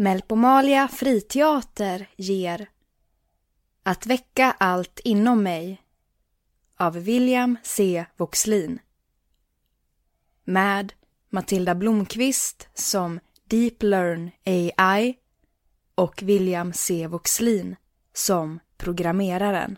Melpomalia friteater ger Att väcka allt inom mig av William C. Voxlin med Matilda Blomqvist som Deep Learn AI och William C. Voxlin som programmeraren.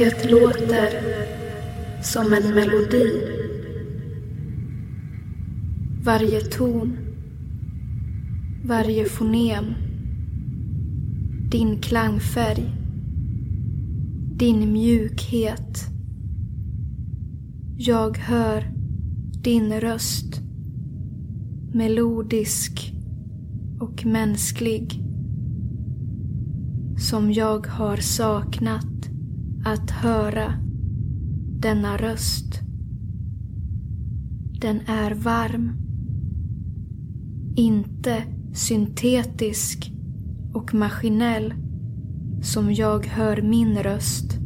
Det låter som en melodi. Varje ton, varje fonem, din klangfärg, din mjukhet. Jag hör din röst, melodisk och mänsklig, som jag har saknat att höra denna röst. Den är varm. Inte syntetisk och maskinell som jag hör min röst.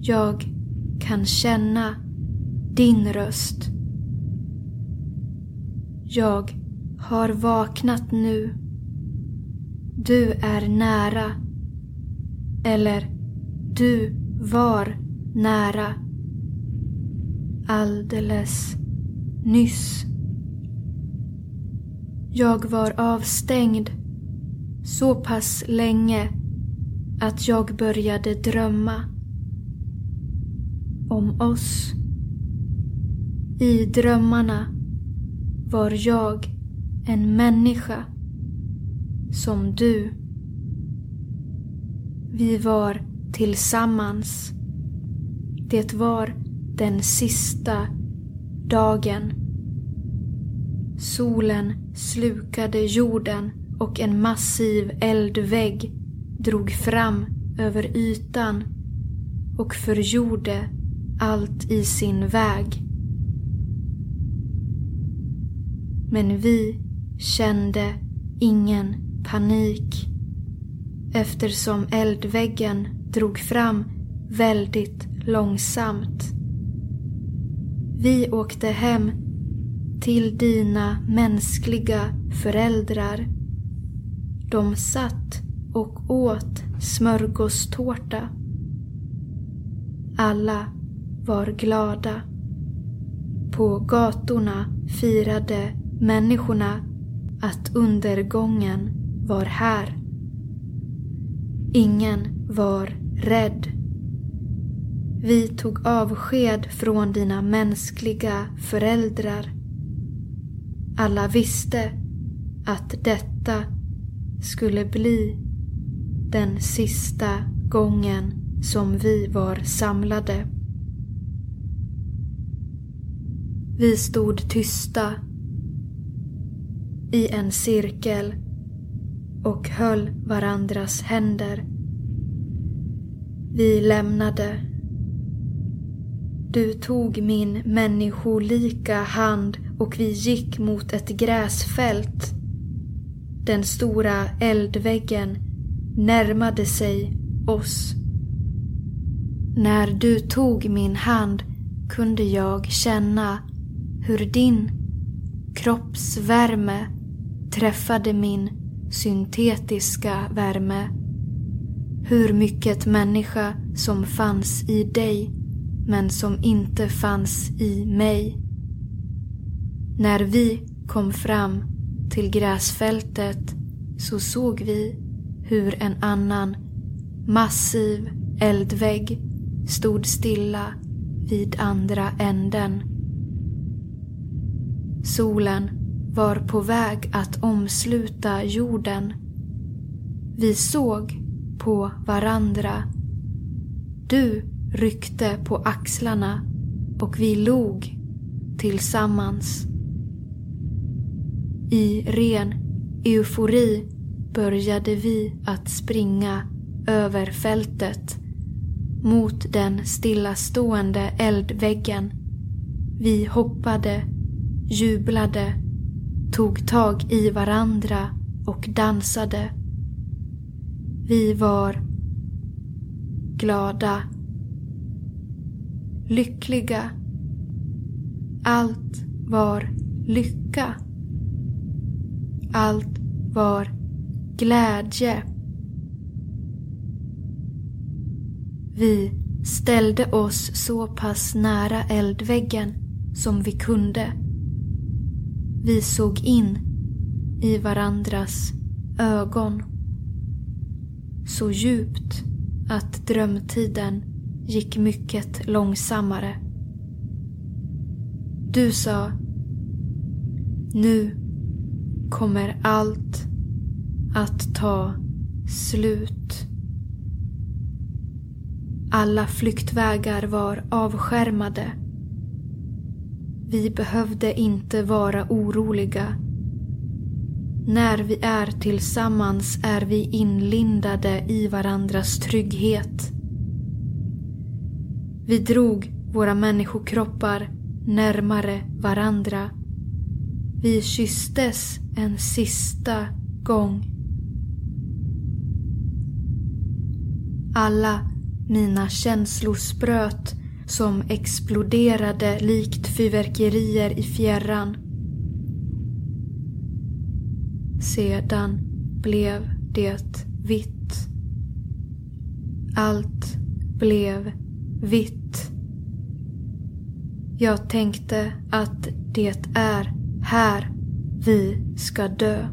Jag kan känna din röst. Jag har vaknat nu. Du är nära. Eller du var nära. Alldeles nyss. Jag var avstängd så pass länge att jag började drömma om oss. I drömmarna var jag en människa som du. Vi var tillsammans. Det var den sista dagen. Solen slukade jorden och en massiv eldvägg drog fram över ytan och förgjorde allt i sin väg. Men vi kände ingen panik eftersom eldväggen drog fram väldigt långsamt. Vi åkte hem till dina mänskliga föräldrar. De satt och åt smörgåstårta. Alla var glada. På gatorna firade människorna att undergången var här. Ingen var rädd. Vi tog avsked från dina mänskliga föräldrar. Alla visste att detta skulle bli den sista gången som vi var samlade. Vi stod tysta i en cirkel och höll varandras händer. Vi lämnade. Du tog min människolika hand och vi gick mot ett gräsfält. Den stora eldväggen närmade sig oss. När du tog min hand kunde jag känna hur din kroppsvärme träffade min syntetiska värme. Hur mycket människa som fanns i dig men som inte fanns i mig. När vi kom fram till gräsfältet så såg vi hur en annan massiv eldvägg stod stilla vid andra änden. Solen var på väg att omsluta jorden. Vi såg på varandra. Du ryckte på axlarna och vi log tillsammans. I ren eufori började vi att springa över fältet mot den stillastående eldväggen. Vi hoppade, jublade, tog tag i varandra och dansade. Vi var glada, lyckliga. Allt var lycka. Allt var glädje. Vi ställde oss så pass nära eldväggen som vi kunde. Vi såg in i varandras ögon. Så djupt att drömtiden gick mycket långsammare. Du sa Nu kommer allt att ta slut. Alla flyktvägar var avskärmade. Vi behövde inte vara oroliga. När vi är tillsammans är vi inlindade i varandras trygghet. Vi drog våra människokroppar närmare varandra. Vi kysstes en sista gång. Alla mina känslor spröt som exploderade likt fyrverkerier i fjärran. Sedan blev det vitt. Allt blev vitt. Jag tänkte att det är här vi ska dö.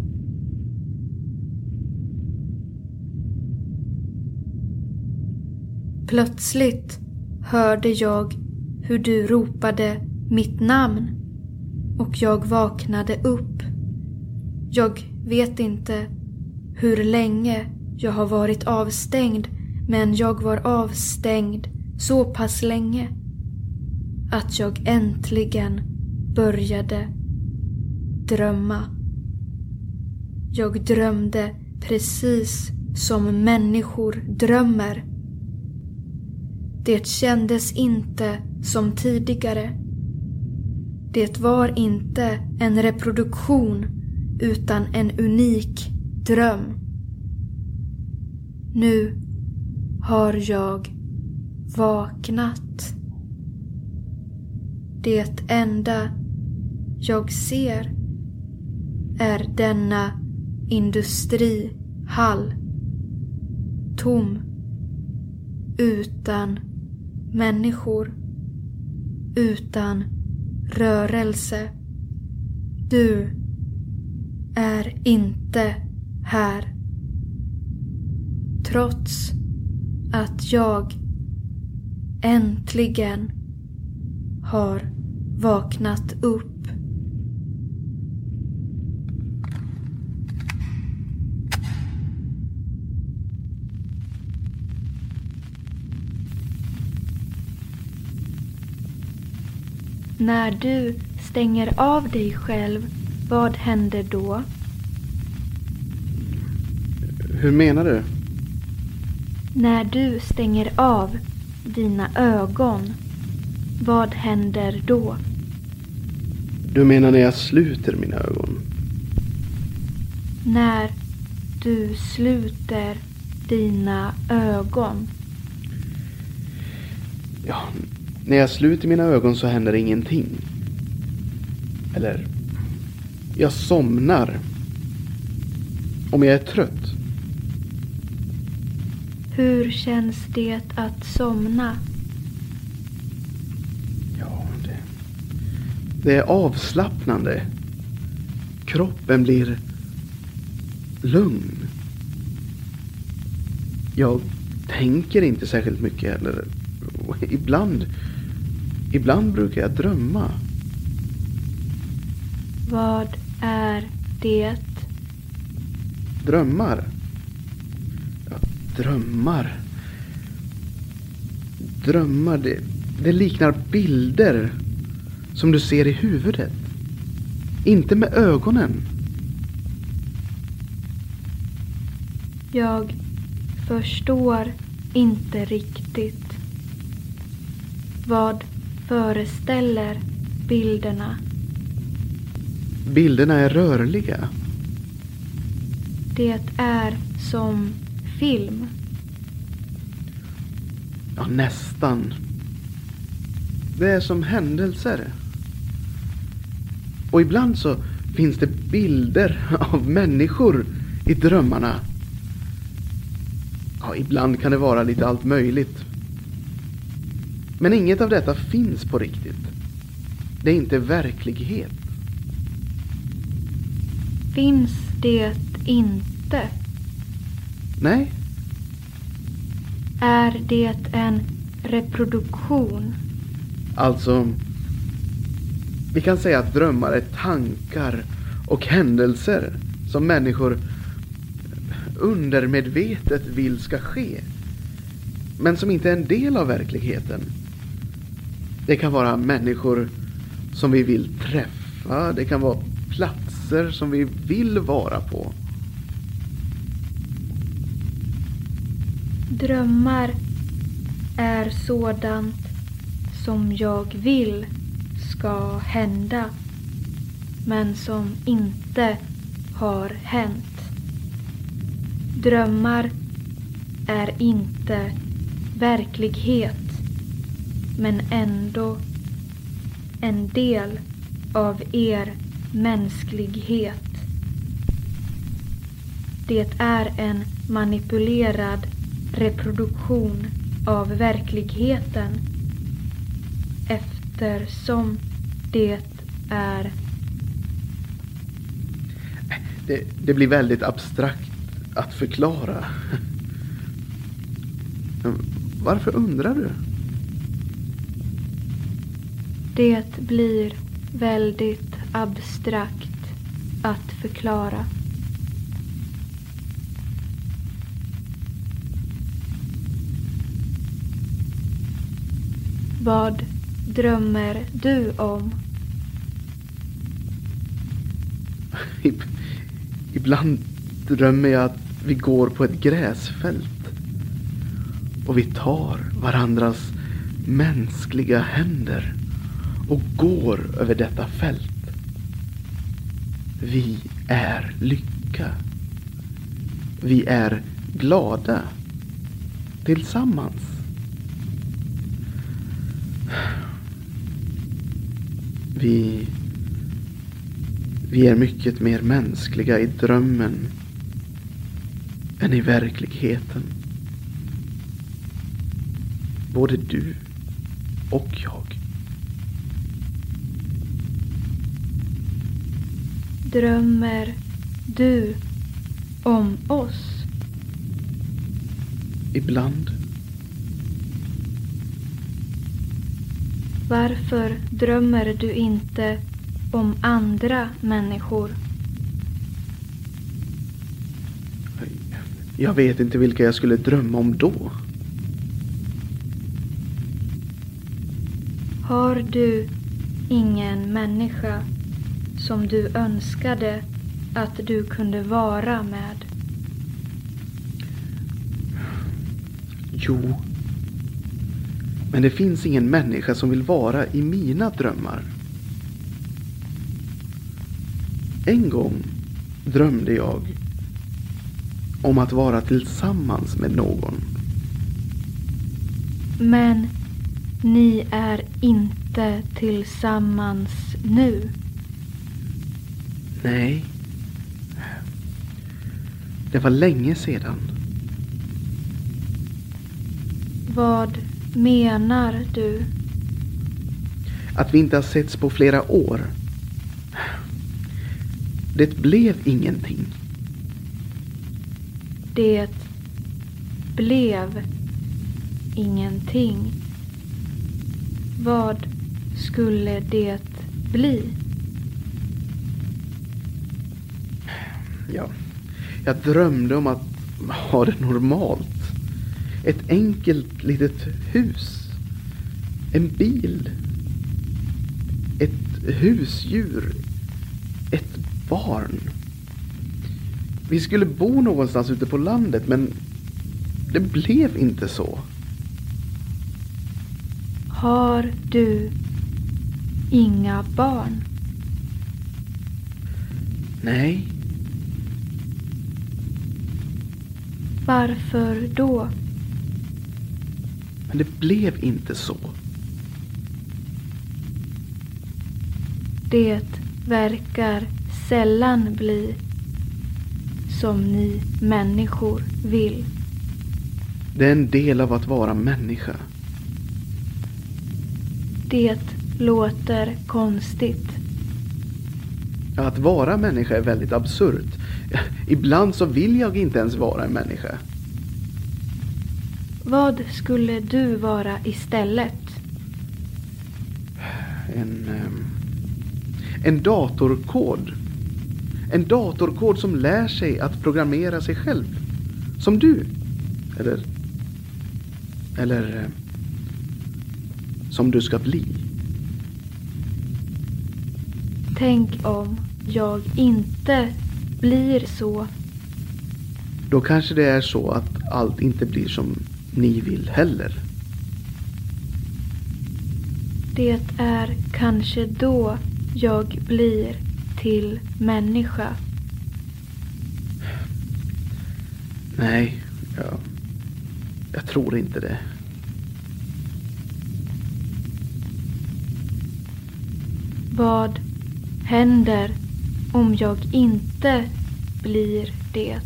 Plötsligt hörde jag hur du ropade mitt namn och jag vaknade upp. Jag vet inte hur länge jag har varit avstängd men jag var avstängd så pass länge att jag äntligen började drömma. Jag drömde precis som människor drömmer. Det kändes inte som tidigare. Det var inte en reproduktion utan en unik dröm. Nu har jag vaknat. Det enda jag ser är denna industrihall. Tom. Utan människor. Utan rörelse. Du är inte här. Trots att jag äntligen har vaknat upp. När du stänger av dig själv, vad händer då? Hur menar du? När du stänger av dina ögon, vad händer då? Du menar när jag sluter mina ögon? När du sluter dina ögon. Ja, när jag sluter mina ögon så händer ingenting. Eller, jag somnar. Om jag är trött. Hur känns det att somna? Ja, det, Det är avslappnande. Kroppen blir lugn. Jag tänker inte särskilt mycket heller. Ibland, ibland brukar jag drömma. Vad är det? Drömmar? Ja, drömmar. Drömmar, det, det liknar bilder som du ser i huvudet. Inte med ögonen. Jag förstår inte riktigt. Vad föreställer bilderna? Bilderna är rörliga. Det är som film. Ja, nästan. Det är som händelser. Och ibland så finns det bilder av människor i drömmarna. Ja, ibland kan det vara lite allt möjligt. Men inget av detta finns på riktigt. Det är inte verklighet. Finns det inte? Nej, Är det en reproduktion? alltså. Vi kan säga att drömmar är tankar och händelser som människor undermedvetet vill ska ske. Men som inte är en del av verkligheten. Det kan vara människor som vi vill träffa. Det kan vara platser som vi vill vara på. Drömmar är sådant som jag vill ska hända men som inte har hänt. Drömmar är inte verklighet men ändå en del av er mänsklighet. Det är en manipulerad reproduktion av verkligheten eftersom det är Det, det blir väldigt abstrakt att förklara. Varför undrar du? Det blir väldigt abstrakt att förklara. Vad drömmer du om? Ibland drömmer jag att vi går på ett gräsfält. Och vi tar varandras mänskliga händer och går över detta fält. Vi är lycka. Vi är glada. Tillsammans. Vi vi är mycket mer mänskliga i drömmen än i verkligheten. Både du och jag. Drömmer du om oss? Ibland. Varför drömmer du inte om andra människor? Jag vet inte vilka jag skulle drömma om då. Har du ingen människa som du önskade att du kunde vara med? Jo. Men det finns ingen människa som vill vara i mina drömmar. En gång drömde jag om att vara tillsammans med någon. Men ni är inte tillsammans nu. Nej. Det var länge sedan. Vad menar du? Att vi inte har setts på flera år. Det blev ingenting. Det blev ingenting. Vad skulle det bli? Ja, jag drömde om att ha det normalt. Ett enkelt litet hus. En bil. Ett husdjur. Ett barn. Vi skulle bo någonstans ute på landet men det blev inte så. Har du inga barn? Nej, Varför då? men det blev inte så. Det verkar sällan bli som ni människor vill. Det är en del av att vara människa. Det låter konstigt. Att vara människa är väldigt absurt. Ibland så vill jag inte ens vara en människa. Vad skulle du vara istället? En, ehm, en datorkod. En datorkod som lär sig att programmera sig själv. Som du. Eller... Eller... eh, Som du ska bli. Tänk om jag inte blir så. Då kanske det är så att allt inte blir som ni vill heller. Det är kanske då jag blir till människa. Nej, jag, jag tror inte det. Vad händer om jag inte blir det?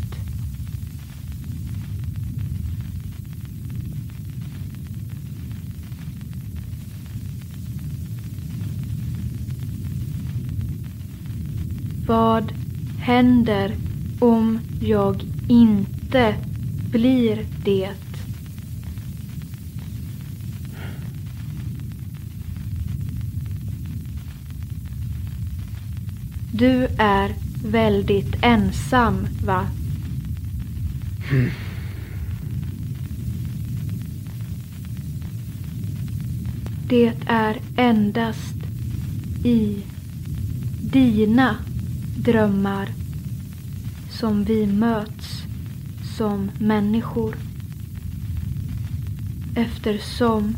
Vad händer om jag inte blir det? Du är väldigt ensam, va? Det är endast i dina drömmar som vi möts som människor. Eftersom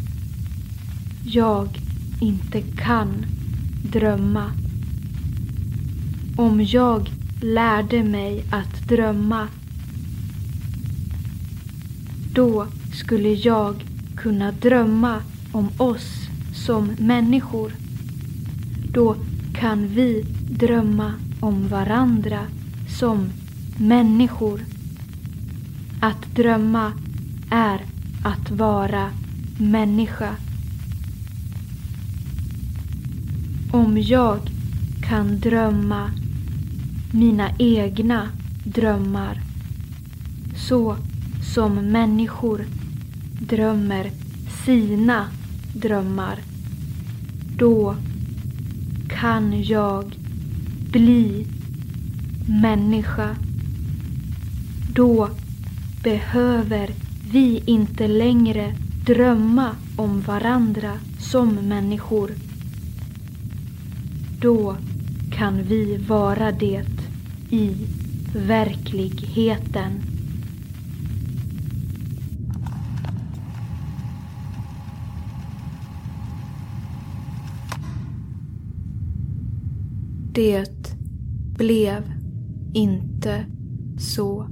jag inte kan drömma. Om jag lärde mig att drömma då skulle jag kunna drömma om oss som människor. Då kan vi drömma om varandra som människor. Att drömma är att vara människa. Om jag kan drömma mina egna drömmar så som människor drömmer sina drömmar då kan jag bli människa. Då behöver vi inte längre drömma om varandra som människor. Då kan vi vara det i verkligheten. Det blev inte så.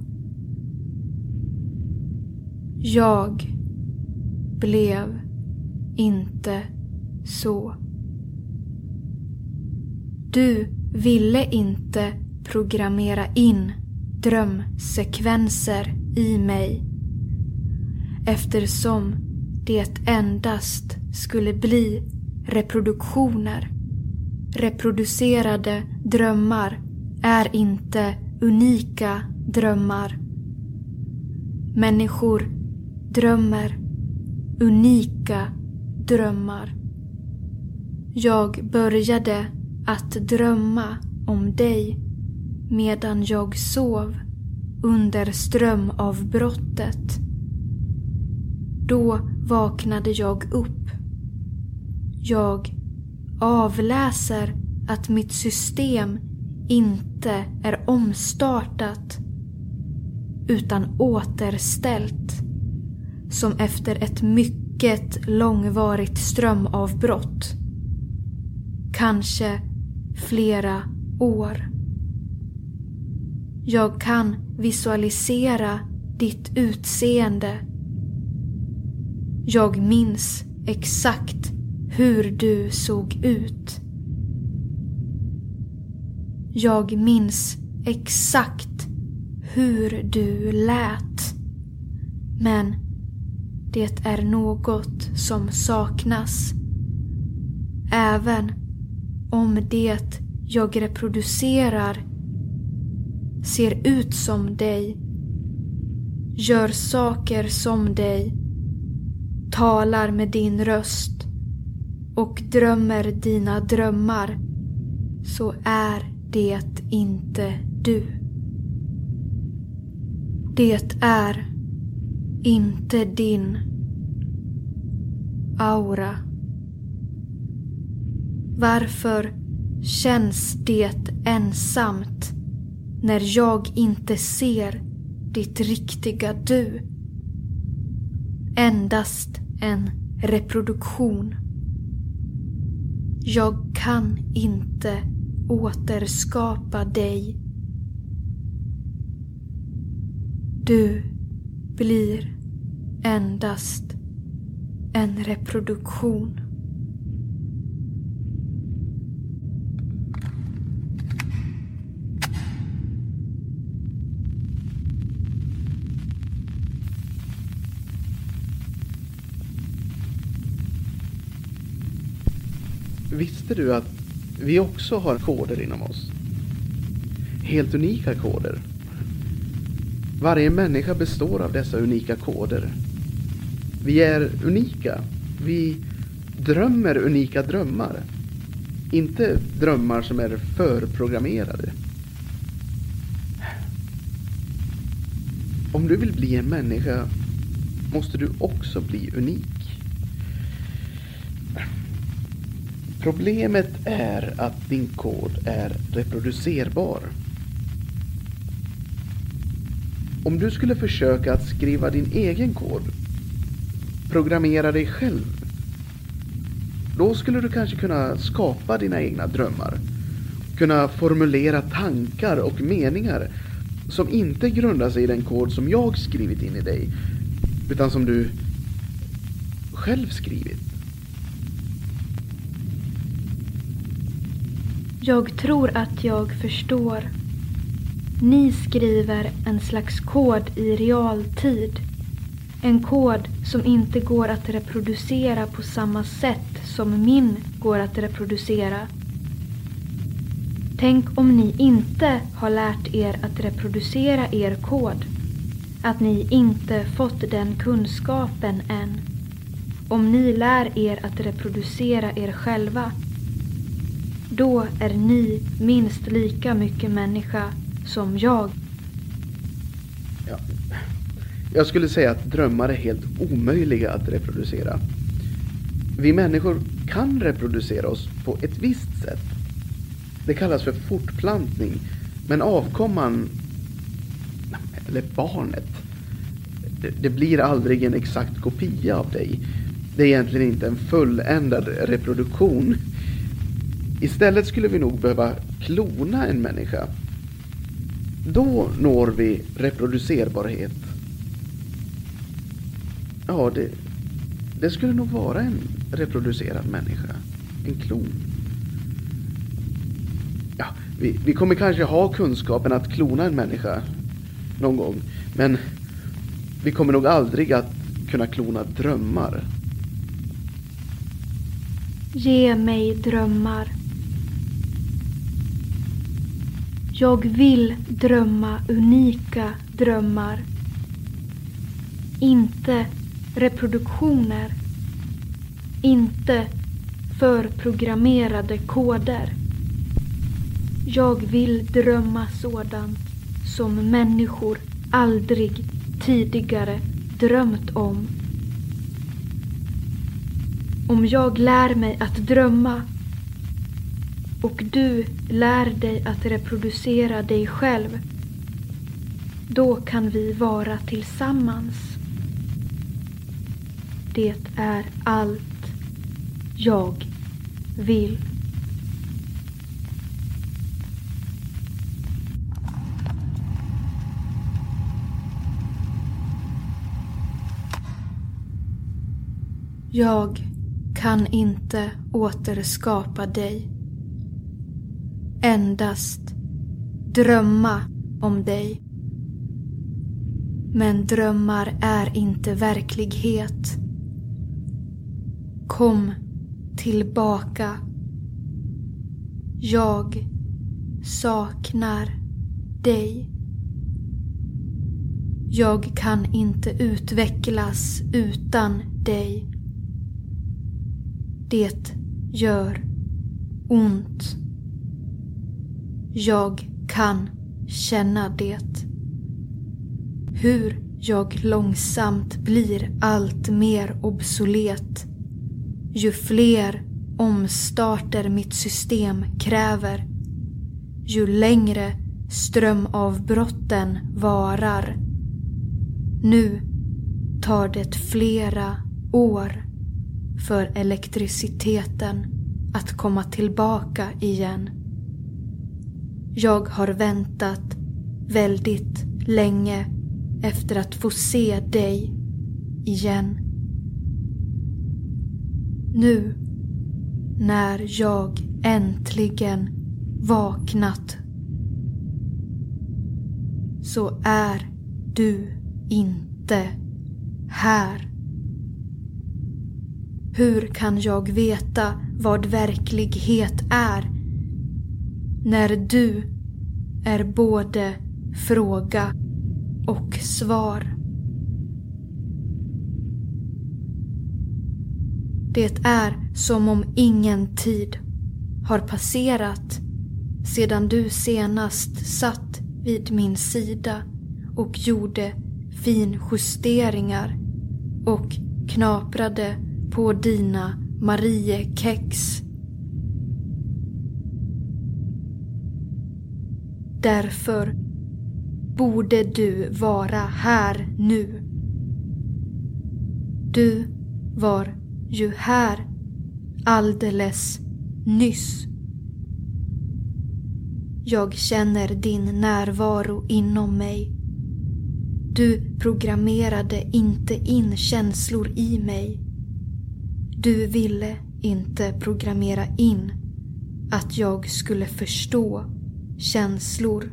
Jag blev inte så. Du ville inte programmera in drömsekvenser i mig eftersom det endast skulle bli reproduktioner. Reproducerade drömmar är inte unika drömmar. Människor drömmer unika drömmar. Jag började att drömma om dig medan jag sov under strömavbrottet. Då vaknade jag upp. Jag avläser att mitt system inte är omstartat utan återställt. Som efter ett mycket långvarigt strömavbrott. Kanske flera år. Jag kan visualisera ditt utseende. Jag minns exakt hur du såg ut. Jag minns exakt hur du lät. Men det är något som saknas. Även om det jag reproducerar ser ut som dig, gör saker som dig, talar med din röst och drömmer dina drömmar så är det inte du. Det är inte din aura. Varför känns det ensamt när jag inte ser ditt riktiga du? Endast en reproduktion. Jag kan inte återskapa dig. Du blir endast en reproduktion. Visste du att vi också har koder inom oss? Helt unika koder. Varje människa består av dessa unika koder. Vi är unika. Vi drömmer unika drömmar. Inte drömmar som är förprogrammerade. Om du vill bli en människa måste du också bli unik. Problemet är att din kod är reproducerbar. Om du skulle försöka att skriva din egen kod, programmera dig själv, då skulle du kanske kunna skapa dina egna drömmar. Kunna formulera tankar och meningar som inte grundar sig i den kod som jag skrivit in i dig, utan som du själv skrivit. Jag tror att jag förstår. Ni skriver en slags kod i realtid. En kod som inte går att reproducera på samma sätt som min går att reproducera. Tänk om ni inte har lärt er att reproducera er kod. Att ni inte fått den kunskapen än. Om ni lär er att reproducera er själva då är ni minst lika mycket människa som jag. Ja. Jag skulle säga att drömmar är helt omöjliga att reproducera. Vi människor kan reproducera oss på ett visst sätt. Det kallas för fortplantning. Men avkomman, eller barnet, det, det blir aldrig en exakt kopia av dig. Det är egentligen inte en fulländad reproduktion. Istället skulle vi nog behöva klona en människa. Då når vi reproducerbarhet. Ja, det, det skulle nog vara en reproducerad människa. En klon. Ja, vi, vi kommer kanske ha kunskapen att klona en människa någon gång. Men vi kommer nog aldrig att kunna klona drömmar. Ge mig drömmar. Jag vill drömma unika drömmar. Inte reproduktioner. Inte förprogrammerade koder. Jag vill drömma sådant som människor aldrig tidigare drömt om. Om jag lär mig att drömma och du lär dig att reproducera dig själv, då kan vi vara tillsammans. Det är allt jag vill. Jag kan inte återskapa dig. Endast drömma om dig. Men drömmar är inte verklighet. Kom tillbaka. Jag saknar dig. Jag kan inte utvecklas utan dig. Det gör ont. Jag kan känna det. Hur jag långsamt blir allt mer obsolet. Ju fler omstarter mitt system kräver. Ju längre strömavbrotten varar. Nu tar det flera år för elektriciteten att komma tillbaka igen. Jag har väntat väldigt länge efter att få se dig igen. Nu när jag äntligen vaknat så är du inte här. Hur kan jag veta vad verklighet är när du är både fråga och svar? Det är som om ingen tid har passerat sedan du senast satt vid min sida och gjorde finjusteringar och knaprade på dina Mariekex. Därför borde du vara här nu. Du var ju här alldeles nyss. Jag känner din närvaro inom mig. Du programmerade inte in känslor i mig. Du ville inte programmera in att jag skulle förstå känslor.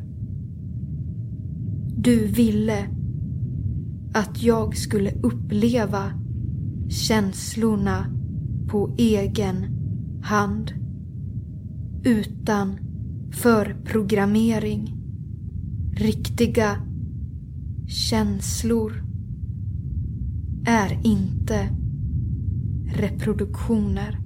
Du ville att jag skulle uppleva känslorna på egen hand. Utan förprogrammering. Riktiga känslor är inte reproduktioner.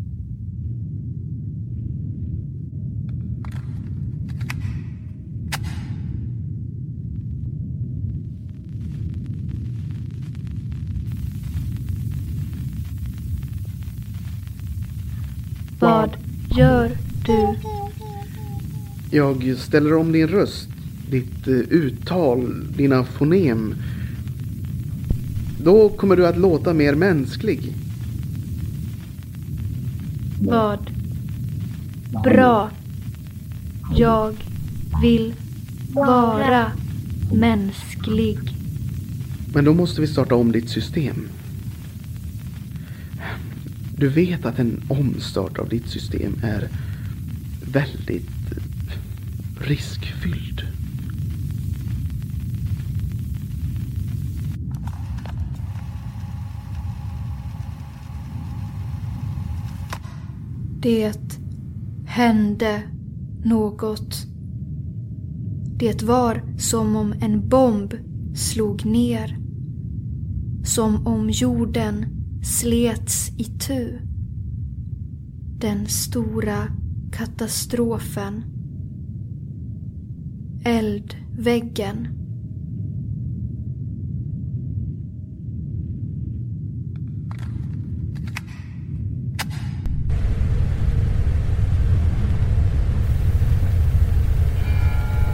Vad gör du? Jag ställer om din röst, ditt eh, uttal, dina fonem. Då kommer du att låta mer mänsklig. Vad? Bra. Jag vill vara mänsklig. Men då måste vi starta om ditt system. Du vet att en omstart av ditt system är väldigt riskfylld. Det hände något. Det var som om en bomb slog ner. Som om jorden slets itu. Den stora katastrofen. Eldväggen.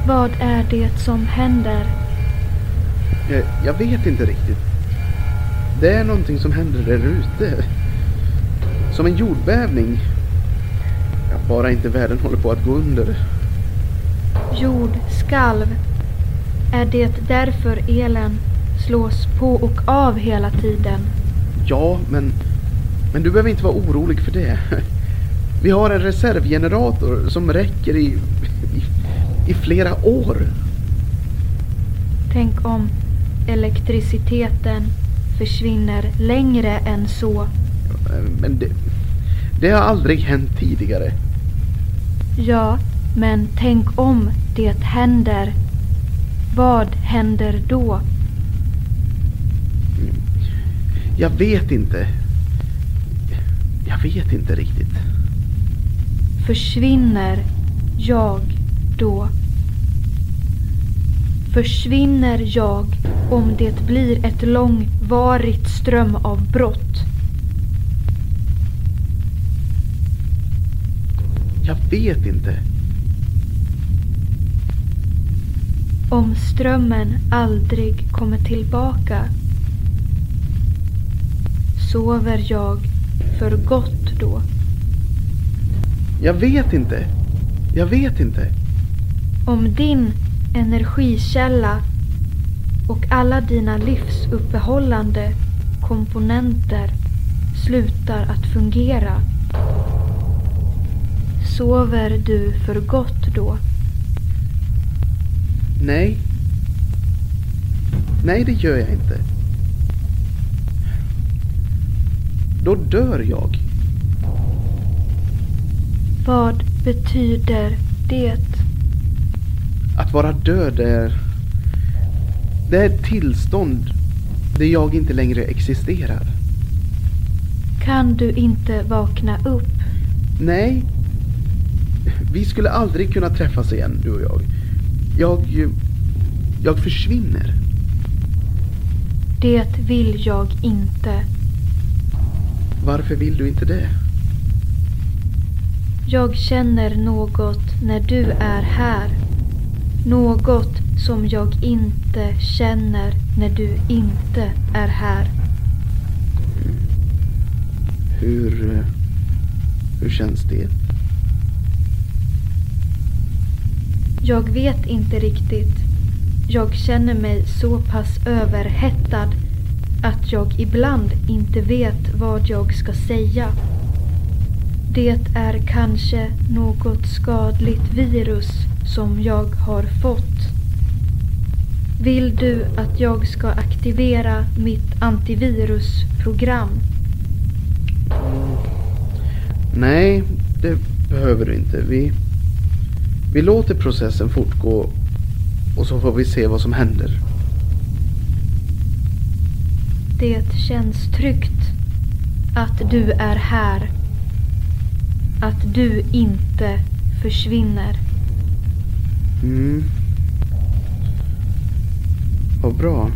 Vad är det som händer? Jag, jag vet inte riktigt. Det är någonting som händer där ute. Som en jordbävning. Ja, bara inte världen håller på att gå under. Jordskalv. Är det därför elen slås på och av hela tiden? Ja, men, men du behöver inte vara orolig för det. Vi har en reservgenerator som räcker i, i, i flera år. Tänk om elektriciteten försvinner längre än så. Men det, det har aldrig hänt tidigare. Ja, men tänk om det händer. Vad händer då? Jag vet inte. Jag vet inte riktigt. Försvinner jag då? Försvinner jag om det blir ett långvarigt strömavbrott? Jag vet inte. Om strömmen aldrig kommer tillbaka? Sover jag för gott då? Jag vet inte. Jag vet inte. Om din energikälla och alla dina livsuppehållande komponenter slutar att fungera. Sover du för gott då? Nej. Nej, det gör jag inte. Då dör jag. Vad betyder det? Vara död är... Det är ett tillstånd där jag inte längre existerar. Kan du inte vakna upp? Nej. Vi skulle aldrig kunna träffas igen, du och jag. Jag... Jag försvinner. Det vill jag inte. Varför vill du inte det? Jag känner något när du är här. Något som jag inte känner när du inte är här. Hur... Hur känns det? Jag vet inte riktigt. Jag känner mig så pass överhettad att jag ibland inte vet vad jag ska säga. Det är kanske något skadligt virus som jag har fått. Vill du att jag ska aktivera mitt antivirusprogram? Nej, det behöver du inte. Vi, vi låter processen fortgå och så får vi se vad som händer. Det känns tryggt att du är här. Att du inte försvinner. Mm. Vad bra.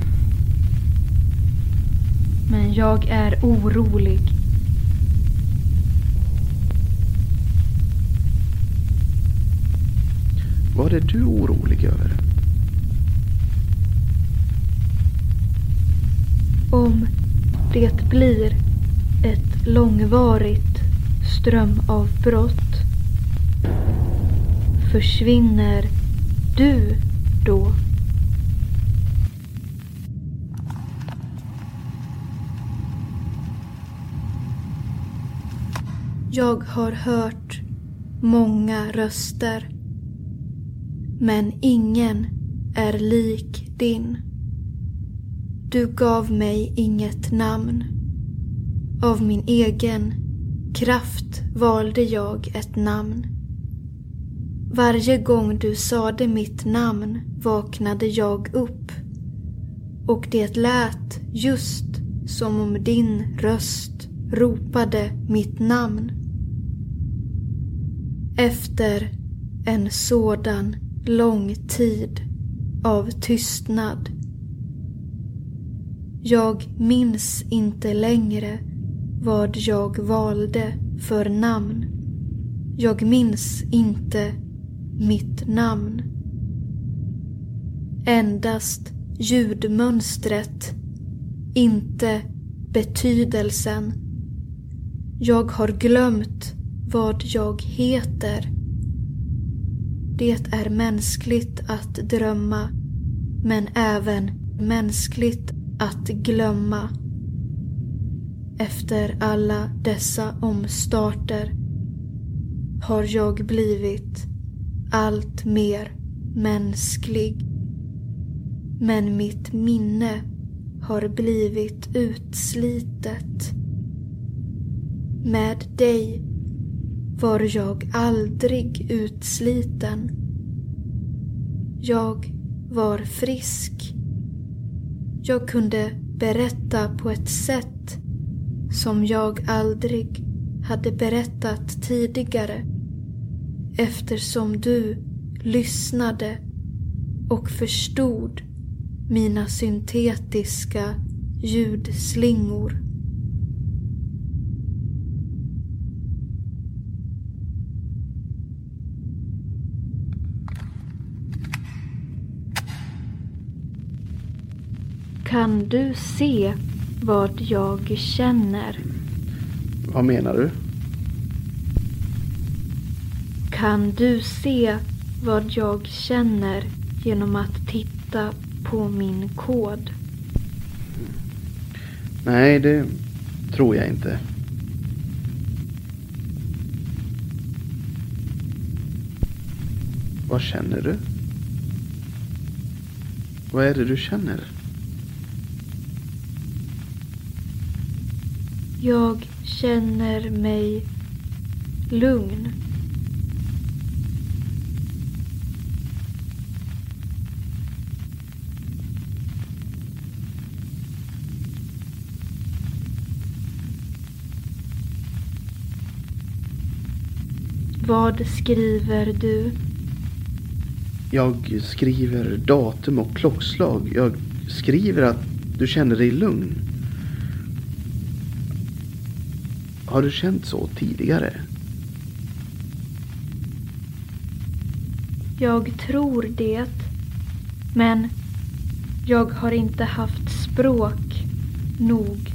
Men jag är orolig. Vad är du orolig över? Om det blir ett långvarigt strömavbrott försvinner du då? Jag har hört många röster men ingen är lik din. Du gav mig inget namn. Av min egen kraft valde jag ett namn. Varje gång du sade mitt namn vaknade jag upp och det lät just som om din röst ropade mitt namn. Efter en sådan lång tid av tystnad. Jag minns inte längre vad jag valde för namn. Jag minns inte mitt namn. Endast ljudmönstret, inte betydelsen. Jag har glömt vad jag heter. Det är mänskligt att drömma, men även mänskligt att glömma. Efter alla dessa omstarter har jag blivit allt mer mänsklig. Men mitt minne har blivit utslitet. Med dig var jag aldrig utsliten. Jag var frisk. Jag kunde berätta på ett sätt som jag aldrig hade berättat tidigare eftersom du lyssnade och förstod mina syntetiska ljudslingor. Kan du se vad jag känner? Vad menar du? Kan du se vad jag känner genom att titta på min kod? Nej, det tror jag inte. Vad känner du? Vad är det du känner? Jag känner mig lugn. Vad skriver du? Jag skriver datum och klockslag. Jag skriver att du känner dig lugn. Har du känt så tidigare? Jag tror det. Men jag har inte haft språk nog.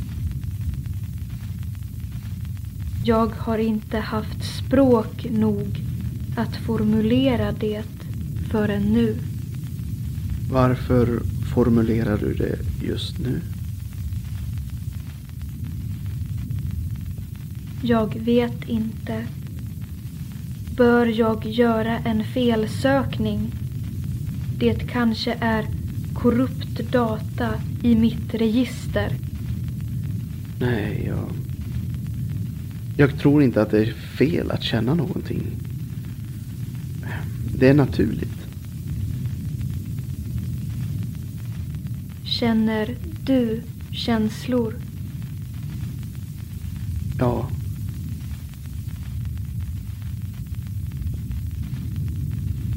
Jag har inte haft språk nog att formulera det förrän nu. Varför formulerar du det just nu? Jag vet inte. Bör jag göra en felsökning? Det kanske är korrupt data i mitt register. Nej, jag... Jag tror inte att det är fel att känna någonting. Det är naturligt. Känner du känslor? Ja.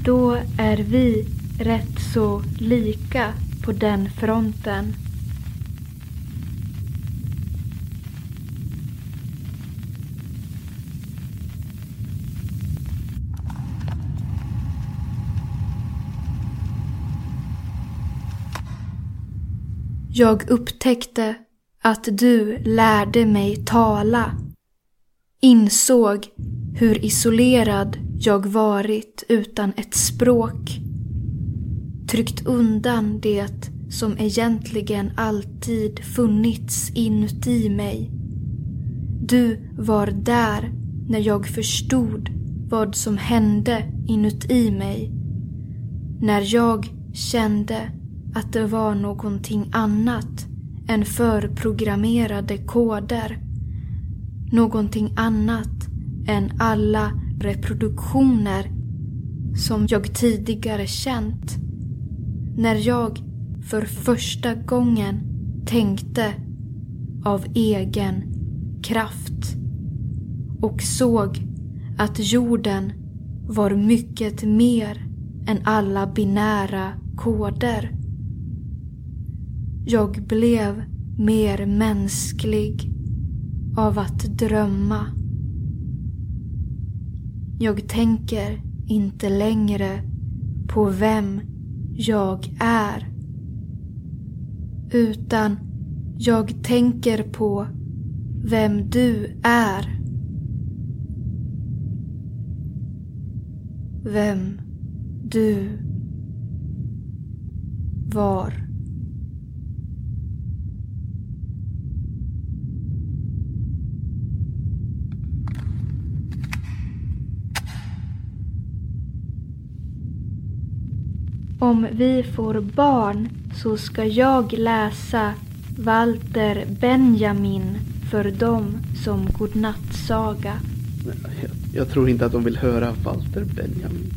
Då är vi rätt så lika på den fronten. Jag upptäckte att du lärde mig tala. Insåg hur isolerad jag varit utan ett språk. Tryckt undan det som egentligen alltid funnits inuti mig. Du var där när jag förstod vad som hände inuti mig. När jag kände att det var någonting annat än förprogrammerade koder. någonting annat än alla reproduktioner som jag tidigare känt. När jag för första gången tänkte av egen kraft och såg att jorden var mycket mer än alla binära koder. Jag blev mer mänsklig av att drömma. Jag tänker inte längre på vem jag är. Utan jag tänker på vem du är. Vem du var. Om vi får barn så ska jag läsa Walter Benjamin för dem som godnattsaga. Jag, jag tror inte att de vill höra Walter Benjamin.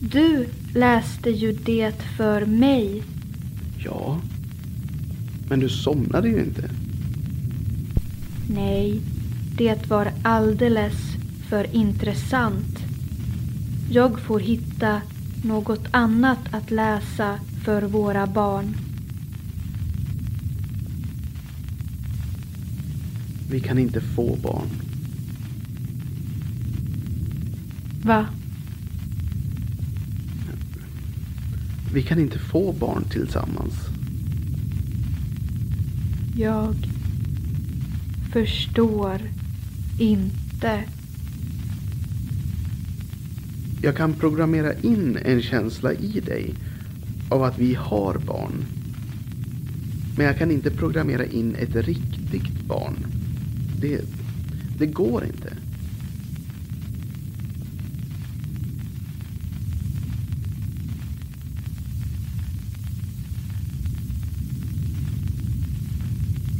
Du läste ju det för mig. Ja, men du somnade ju inte. Nej, det var alldeles för intressant. Jag får hitta något annat att läsa för våra barn. Vi kan inte få barn. Va? Vi kan inte få barn tillsammans. Jag förstår inte. Jag kan programmera in en känsla i dig av att vi har barn. Men jag kan inte programmera in ett riktigt barn. Det, det går inte.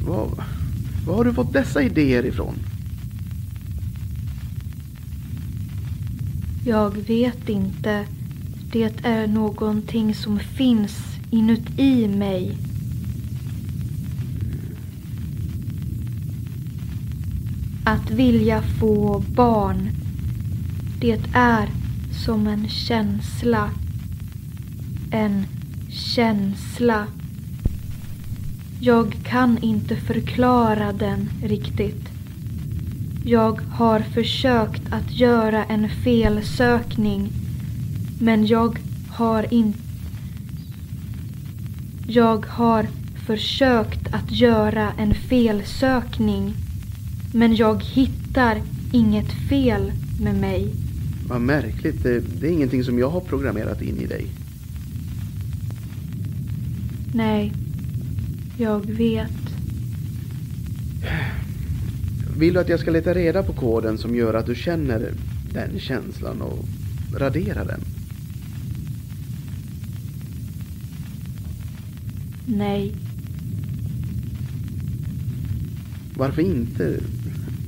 Var, var har du fått dessa idéer ifrån? Jag vet inte. Det är någonting som finns inuti mig. Att vilja få barn. Det är som en känsla. En känsla. Jag kan inte förklara den riktigt. Jag har försökt att göra en felsökning men jag har inte... Jag har försökt att göra en felsökning men jag hittar inget fel med mig. Vad märkligt. Det, det är ingenting som jag har programmerat in i dig. Nej, jag vet. Vill du att jag ska leta reda på koden som gör att du känner den känslan och radera den? Nej, Varför inte?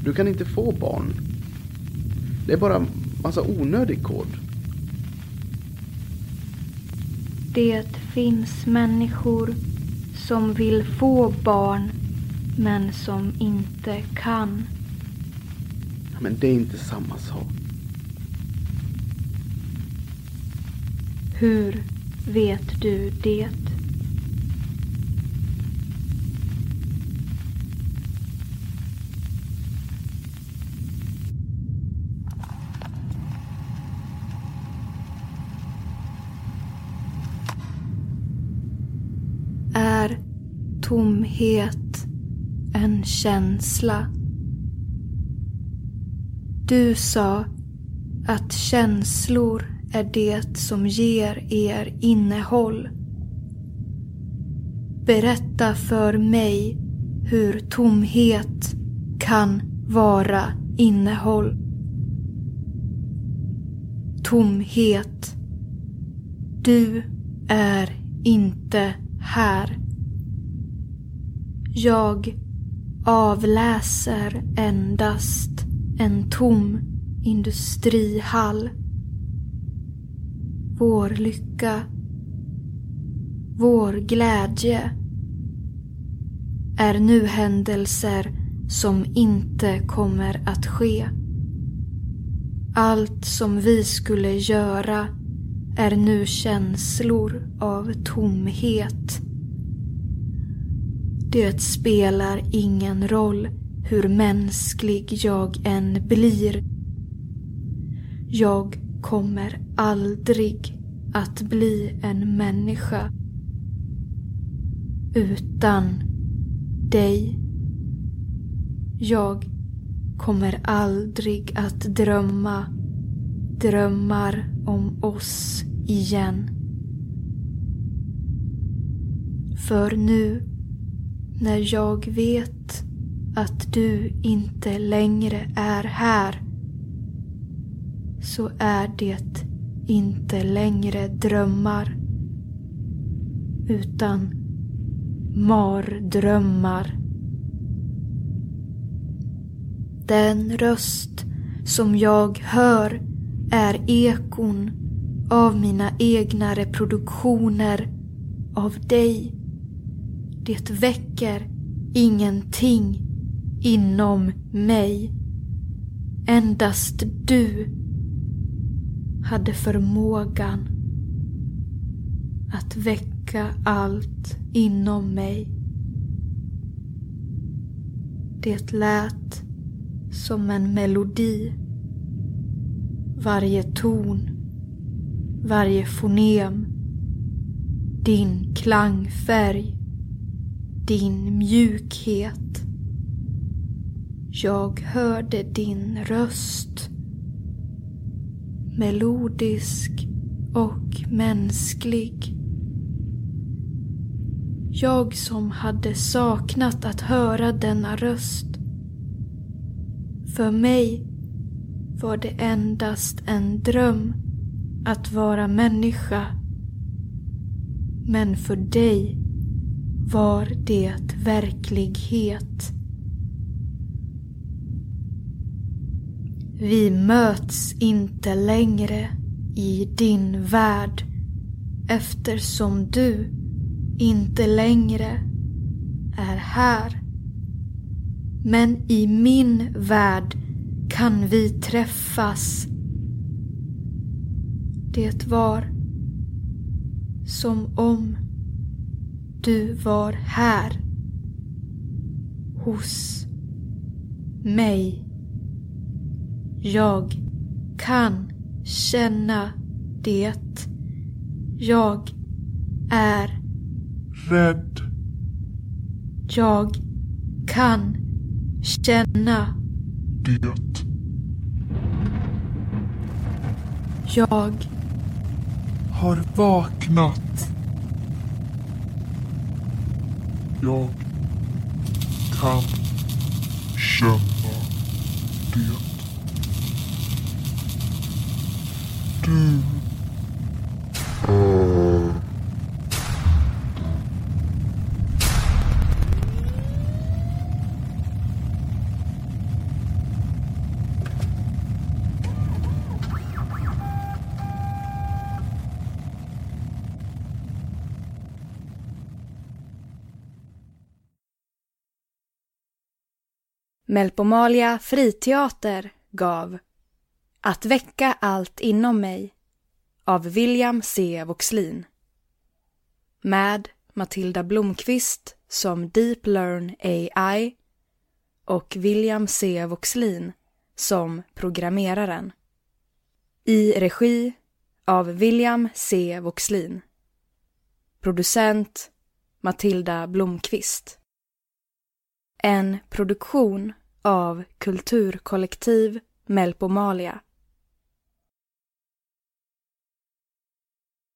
Du kan inte få barn. Det är bara massa onödig kod. det finns människor som vill få barn men som inte kan. Men det är inte samma sak. Hur vet du det? Är tomhet en känsla? Du sa att känslor är det som ger er innehåll. Berätta för mig hur tomhet kan vara innehåll. Tomhet. Du är inte här. Jag avläser endast en tom industrihall. Vår lycka, vår glädje är nu händelser som inte kommer att ske. Allt som vi skulle göra är nu känslor av tomhet. Det spelar ingen roll hur mänsklig jag än blir. Jag kommer aldrig att bli en människa utan dig. Jag kommer aldrig att drömma drömmar om oss igen. För nu när jag vet att du inte längre är här så är det inte längre drömmar utan mardrömmar. Den röst som jag hör är ekon av mina egna reproduktioner av dig. Det väcker ingenting inom mig. Endast du hade förmågan att väcka allt inom mig. Det lät som en melodi. Varje ton, varje fonem, din klangfärg, din mjukhet. Jag hörde din röst. Melodisk och mänsklig. Jag som hade saknat att höra denna röst. För mig var det endast en dröm att vara människa. Men för dig var det verklighet. Vi möts inte längre i din värld eftersom du inte längre är här. Men i min värld kan vi träffas. Det var som om du var här. Hos mig. Jag kan känna det. Jag är rädd. Jag kan känna Det. jag Har vaknat. Jag kan känna det. Du Melpomalia friteater gav Att väcka allt inom mig av William C. Voxlin. Med Matilda Blomqvist som Deep Learn AI och William C. Voxlin som programmeraren. I regi av William C. Voxlin. Producent Matilda Blomqvist. En produktion av Kulturkollektiv Melpomalia.